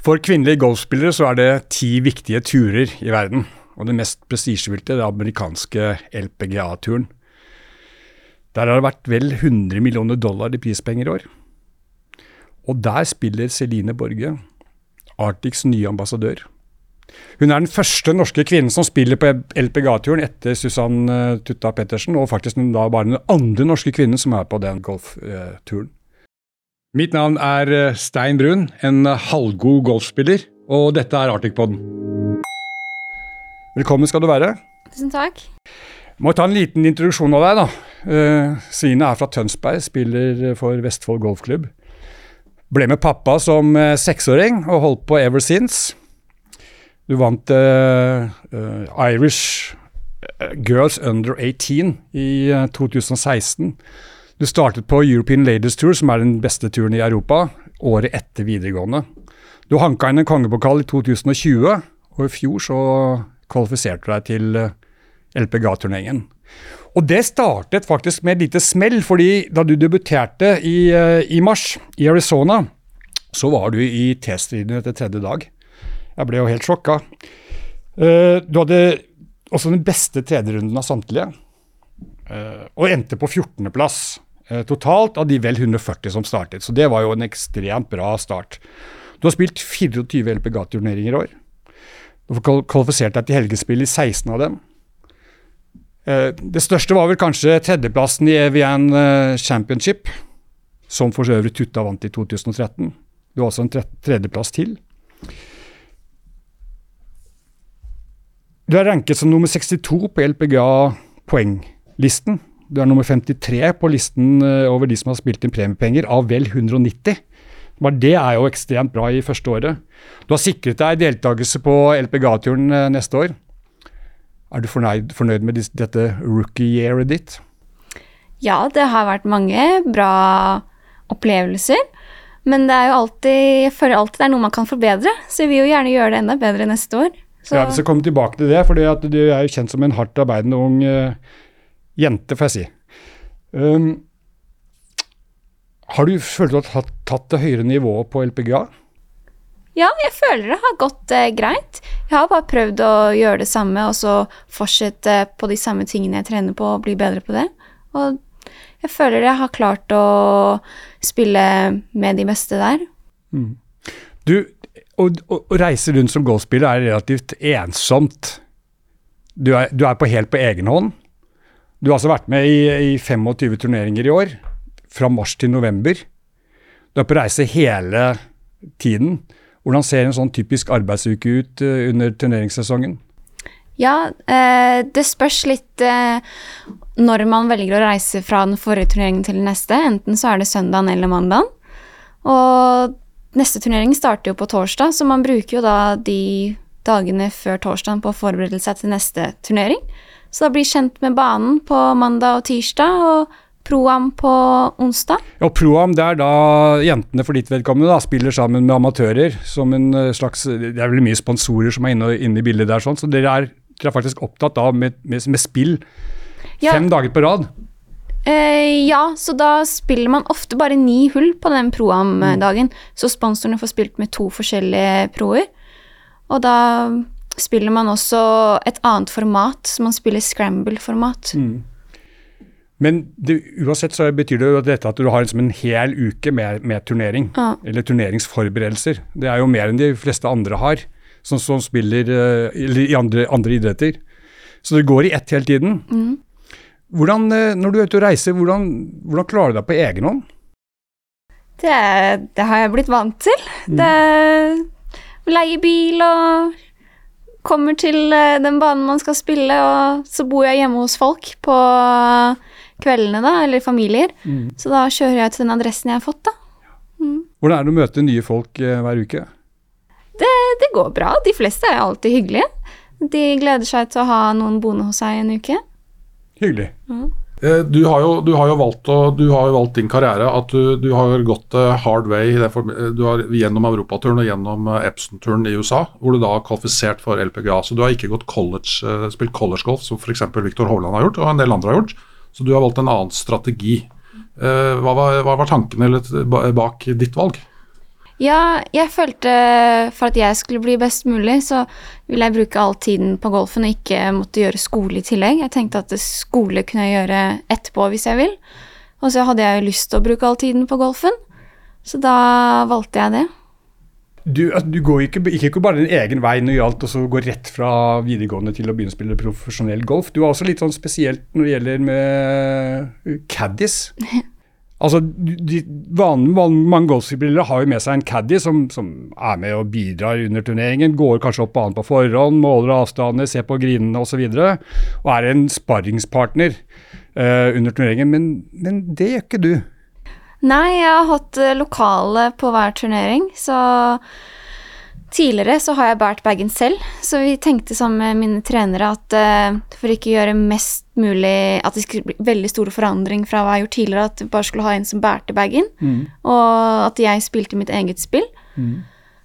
For kvinnelige golfspillere så er det ti viktige turer i verden. Og det mest prestisjefylte er den amerikanske LPGA-turen. Der har det vært vel 100 millioner dollar i prispenger i år. Og der spiller Celine Borge, Arctics nye ambassadør. Hun er den første norske kvinnen som spiller på LPGA-turen etter Susann Tutta Pettersen, og faktisk da bare den andre norske kvinnen som er på den golfturen. Mitt navn er eh, Stein Brun, en halvgod golfspiller, og dette er Arctic-poden. Velkommen skal du være. Tusen takk. Må ta en liten introduksjon av deg, da. Svine Sine er fra Tønsberg, spiller for Vestfold Golfklubb. Ble med pappa som seksåring og holdt på ever since. Du vant uh, Irish Girls Under 18 i 2016. Du startet på European Ladies Tour, som er den beste turen i Europa, året etter videregående. Du hanka inn en kongepokal i 2020, og i fjor så kvalifiserte du deg til eh, LPGA-turneringen. Og det startet faktisk med et lite smell, fordi da du debuterte i, eh, i mars i Arizona, så var du i T-striden etter tredje dag. Jeg ble jo helt sjokka. Eh, du hadde også den beste tredjerunden av samtlige, og endte på 14.-plass. Eh, totalt av de vel 140 som startet. Så det var jo en ekstremt bra start. Du har spilt 24 LPGA-turneringer i år. Du har kvalifisert deg til helgespill i 16 av dem. Eh, det største var vel kanskje tredjeplassen i Evian eh, Championship, som for så øvrig Tutta vant i 2013. Du har også en tredjeplass til. Du er ranket som nummer 62 på LPGA poenglisten. Du er nummer 53 på listen eh, over de som har spilt inn premiepenger, av vel 190. Bare det er jo ekstremt bra i første året. Du har sikret deg deltakelse på LPGA-turen eh, neste år. Er du fornøyd, fornøyd med dette rookie-yearet ditt? Ja, det har vært mange bra opplevelser. Men det er jo alltid, jeg føler alltid det er noe man kan forbedre, så jeg vil jo gjerne gjøre det enda bedre neste år. Så. Ja, Vi skal komme tilbake til det, for du er jo kjent som en hardt arbeidende ung uh, Jente, får jeg si. Um, har du følt du har tatt det høyere nivået på LPGA? Ja, jeg føler det har gått eh, greit. Jeg har bare prøvd å gjøre det samme og så fortsette på de samme tingene jeg trener på, og bli bedre på det. Og jeg føler jeg har klart å spille med de beste der. Mm. Du, å, å, å, reise rundt som golfspiller er relativt ensomt. Du er, du er på helt på egen hånd. Du har altså vært med i, i 25 turneringer i år, fra mars til november. Du er på reise hele tiden. Hvordan ser en sånn typisk arbeidsuke ut uh, under turneringssesongen? Ja, eh, det spørs litt eh, når man velger å reise fra den forrige turneringen til den neste. Enten så er det søndagen eller mandagen. Og neste turnering starter jo på torsdag, så man bruker jo da de dagene før torsdagen på å forberede seg til neste turnering. Så da blir kjent med banen på mandag og tirsdag, og Proam på onsdag. Og Proam det er da jentene for ditt vedkommende da, spiller sammen med amatører. som en eh, slags, Det er vel mye sponsorer som er inne, inne i bildet der, sånn, så dere er, dere er faktisk opptatt av med, med, med spill ja. fem dager på rad. Eh, ja, så da spiller man ofte bare ni hull på den Proam-dagen. Mm. Så sponsorene får spilt med to forskjellige proer. Og da spiller man også et annet format, man spiller scramble-format. Mm. Men det, uansett så betyr det jo dette at du har liksom en hel uke med, med turnering. Ja. Eller turneringsforberedelser. Det er jo mer enn de fleste andre har, som, som spiller eller i andre, andre, idretter. Så det går i ett hele tiden. Mm. Hvordan, uh, når du er ute og reiser, hvordan, hvordan klarer du deg på egen hånd? Det, det, har jeg blitt vant til. Mm. Det Leie bil og kommer til eh, den banen man skal spille, og så bor jeg hjemme hos folk på kveldene, da, eller familier. Mm. Så da kjører jeg til den adressen jeg har fått, da. Mm. Hvordan er det å møte nye folk eh, hver uke? Det, det, går bra. De fleste er alltid hyggelige. De gleder seg til å ha noen boende hos seg en uke. Hyggelig. Mm. Eh, du har, jo, du, har valgt, du har, jo, valgt, din karriere at du, du har gått hard way du har, gjennom Europaturen og gjennom eh, Epson-turen i USA, hvor du da har kvalifisert for LPGA. Så du har ikke college, eh, spilt collegegolf, som f.eks. Viktor Hovland har gjort, og en del andre har gjort. Så du har valgt en annen strategi. Hva var, hva var tankene bak ditt valg? Ja, jeg følte for at jeg skulle bli best mulig, så ville jeg bruke all tiden på golfen og ikke måtte gjøre skole i tillegg. Jeg tenkte at skole kunne jeg gjøre etterpå hvis jeg vil. Og så hadde jeg jo lyst til å bruke all tiden på golfen, så da valgte jeg det. Du, altså, du går ikke, ikke bare din egen vei når det gjaldt å gå rett fra videregående til å begynne å spille profesjonell golf. Du er også litt sånn spesielt når det gjelder med caddies. Altså, de, van, van, Mange golfspillere har jo med seg en caddy som, som, er med og bidrar under turneringen. Går kanskje opp banen på forhånd, måler avstander, ser på grinene osv. Og, så og er en sparringspartner uh, under turneringen. Men, men, det gjør ikke du. Nei, jeg har hatt uh, lokale på hver turnering, så Tidligere så har jeg båret bagen selv, så vi tenkte sammen med mine trenere at uh, for ikke å gjøre mest mulig At det skulle bli veldig stor forandring fra hva jeg har gjort tidligere, at vi bare skulle ha en som bærte bagen, mm. og at jeg spilte mitt eget spill. Mm.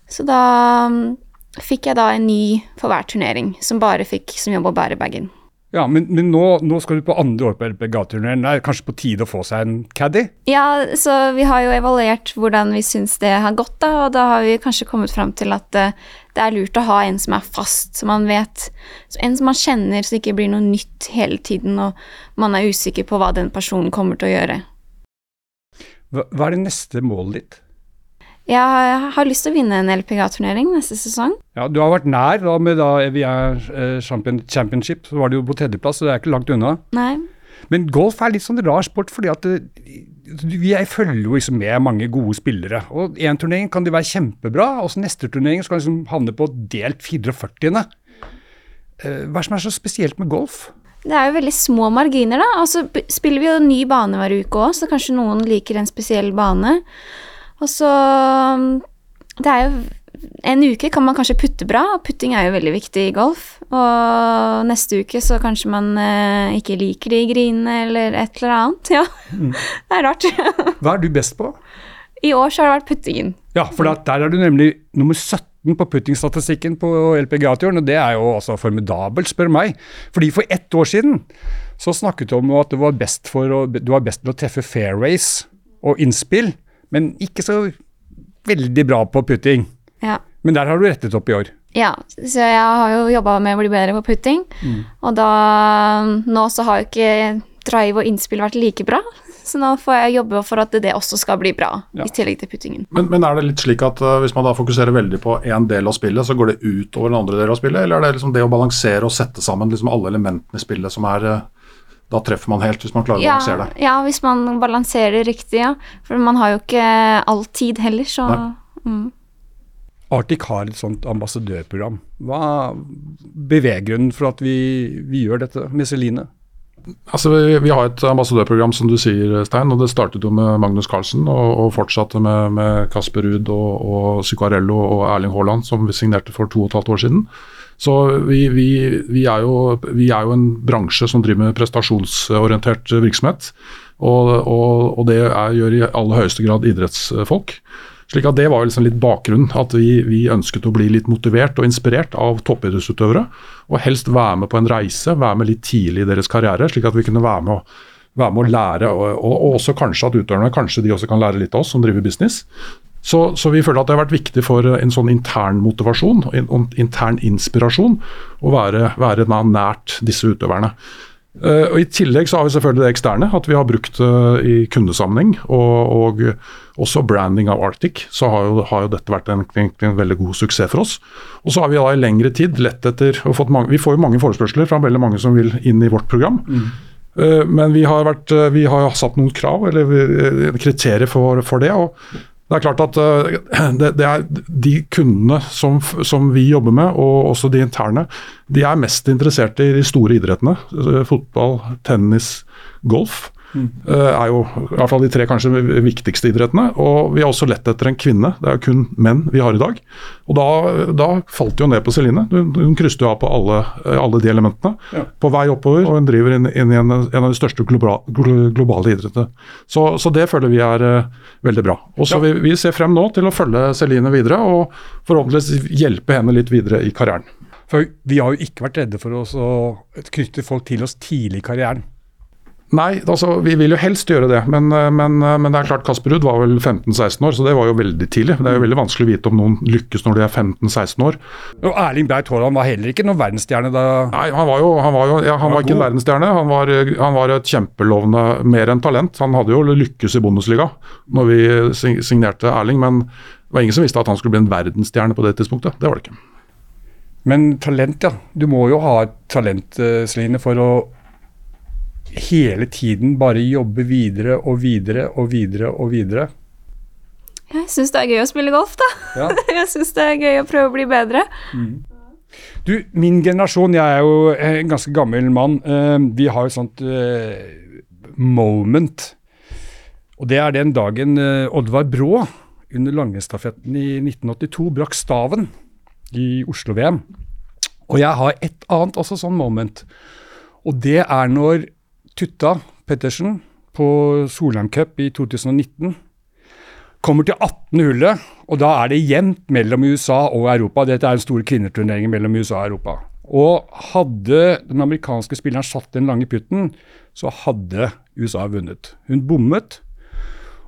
Så da um, fikk jeg da en ny for hver turnering, som bare fikk som jobb å bære bagen. Ja, Men, men nå, nå, skal du på andre år på LPGA-turneen. Det er kanskje på tide å få seg en caddy? Ja, så vi har jo evaluert hvordan vi syns det har gått, da, og da har vi kanskje kommet fram til at uh, det er lurt å ha en som er fast, så man vet En som man kjenner, så det ikke blir noe nytt hele tiden, og man er usikker på hva den personen kommer til å gjøre. Hva, hva er det neste målet ditt? Jeg har lyst til å vinne en LPGA-turnering neste sesong. Ja, Du har vært nær da med da EVR champion, Championship, så var du jo på tredjeplass, så det er ikke langt unna. Nei. Men golf er litt sånn rar sport, fordi at jeg vi følger jo liksom med mange gode spillere. Og Én turnering kan de være kjempebra, og så neste turnering skal de liksom havne på delt 44. Eh, hva er det som er så spesielt med golf? Det er jo veldig små marginer, da. Altså spiller vi jo ny bane hver uke òg, så kanskje noen liker en spesiell bane. Og så Det er jo En uke kan man kanskje putte bra, og putting er jo veldig viktig i golf. Og neste uke så kanskje man eh, ikke liker de grinene eller et eller annet. Ja, mm. det er rart. Hva er du best på? I år så har det vært puttingen. Ja, for der er du nemlig nummer 17 på puttingstatistikken på LPGA-turen, og det er jo altså formidabelt, spør meg. Fordi for ett år siden så snakket du om at du var best, for å, du var best til å treffe fairways og innspill men ikke så veldig bra på putting. Ja. Men der har du rettet opp i år. Ja, så jeg har jo jobba med å bli bedre på putting. Mm. Og da Nå så har jo ikke drive og innspill vært like bra. Så nå får jeg jobbe for at det også skal bli bra, ja. i tillegg til puttingen. Men, men, er det litt slik at uh, hvis man da fokuserer veldig på én del av spillet, så går det ut over den andre delen av spillet, eller er det liksom det å balansere og sette sammen liksom alle elementene i spillet som er uh, da treffer man helt, hvis man klarer ja, å balansere det. Ja, hvis man balanserer riktig, ja. For man har jo ikke all tid heller, så mm. Arctic har et sånt ambassadørprogram. Hva er beveggrunnen for at vi, vi gjør dette med Celine? Altså, vi, vi, har et ambassadørprogram, som du sier, Stein. og Det startet jo med Magnus Carlsen og, og fortsatte med, med Kasper Ruud og, og Zuccarello og Erling Haaland, som vi signerte for to og et halvt år siden. Så vi, vi, vi, er jo, vi, er jo, en bransje som driver med prestasjonsorientert virksomhet. Og, og, og det er, gjør i aller høyeste grad idrettsfolk. Slik at Det var liksom litt bakgrunnen. At vi, vi, ønsket å bli litt motivert og inspirert av toppidrettsutøvere. Og helst være med på en reise, være med litt tidlig i deres karriere, slik at vi kunne være med å, være med å lære. Og, og, og også kanskje at utøverne kanskje de også kan lære litt av oss som driver business. Så, så, vi føler at det har vært viktig for en sånn intern motivasjon og intern inspirasjon å være, være nært disse utøverne. Uh, og I tillegg så har vi selvfølgelig det eksterne, at vi har brukt uh, i kundesammenheng. Og, og også branding av Arctic, så har jo, har jo dette vært en, en, en, veldig god suksess for oss. Og så har vi da i lengre tid lett etter mange, Vi får jo mange forespørsler fra veldig mange som vil inn i vårt program. Mm. Uh, men vi har, vært, vi har, satt noen krav, eller kriterier for, for det. og det er klart at det, det er De kundene som, som, vi jobber med, og også de interne, de er mest interessert i de store idrettene. Fotball, tennis, golf. Mm. er jo i hvert fall de tre kanskje viktigste idrettene. Og vi har også lett etter en kvinne. Det er jo kun menn vi har i dag. Og da, da falt det jo ned på Celine. Hun, hun krysset jo av på alle, alle de elementene. Ja. På vei oppover, og hun driver inn, inn i en, en, av de største globale, globale idrettene. Så, så, det føler vi er uh, veldig bra. Og så ja. vi, vi ser frem nå til å følge Celine videre, og forhåpentligvis hjelpe henne litt videre i karrieren. For vi har jo ikke vært redde for å knytte folk til oss tidlig i karrieren. Nei, altså vi vil jo helst gjøre det, men, eh, men, eh, men det er klart Kasper Ruud var vel 15-16 år, så det var jo veldig tidlig. Det er jo veldig vanskelig å vite om noen lykkes når de er 15-16 år. Og Erling Braut Haaland var heller ikke noen verdensstjerne da Nei, han var jo, han var jo ja, han var ikke en verdensstjerne. Han var, han var et kjempelovende mer enn talent. Han hadde jo lykkes i Bundesliga når vi signerte Erling, men det var ingen som visste at han skulle bli en verdensstjerne på det tidspunktet. Det var det ikke. Men talent, ja. Du må jo ha et talent, eh, Celine, for å hele tiden bare jobbe videre og videre og videre og videre. Jeg syns det er gøy å spille golf, da. Ja. Jeg syns det er gøy å prøve å bli bedre. Du, min generasjon, jeg er jo en ganske gammel mann, eh, vi har et sånt eh, moment. Og det er den dagen eh, Oddvar Brå under langrennsstafetten i 1982 brakk staven i Oslo-VM. Og jeg har et annet også sånn moment. Og det er når Tutta Pettersen på Solheim Cup i 2019 kommer til 18. hullet, og da er det jevnt mellom USA og Europa. Dette er en stor kvinneturnering mellom USA og Europa. Og hadde den amerikanske spilleren satt den lange putten, så hadde USA vunnet. Hun bommet,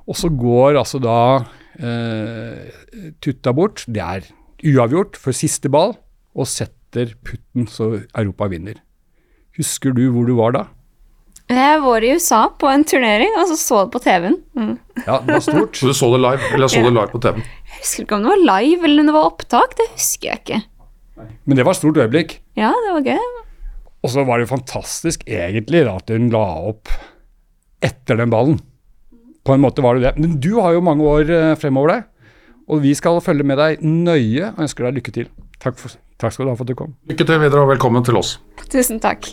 og så går altså da eh, Tutta bort. Det er uavgjort for siste ball, og setter putten så Europa vinner. Husker du hvor du var da? Jeg var i USA på en turnering, og så så det på TV-en. Mm. Ja, det var stort. Så du så det live, eller så det live på TV-en? Jeg husker ikke om det var live eller om det var opptak. Det husker jeg ikke. Men det var et stort øyeblikk. Ja, det var gøy. Og så var det jo fantastisk egentlig da, at hun la opp etter den ballen. På en måte var det det. Men du har jo mange år eh, fremover deg, og vi skal følge med deg nøye og ønsker deg lykke til. Takk, for, takk skal du ha for at du kom. Lykke til videre, og velkommen til oss. Tusen takk.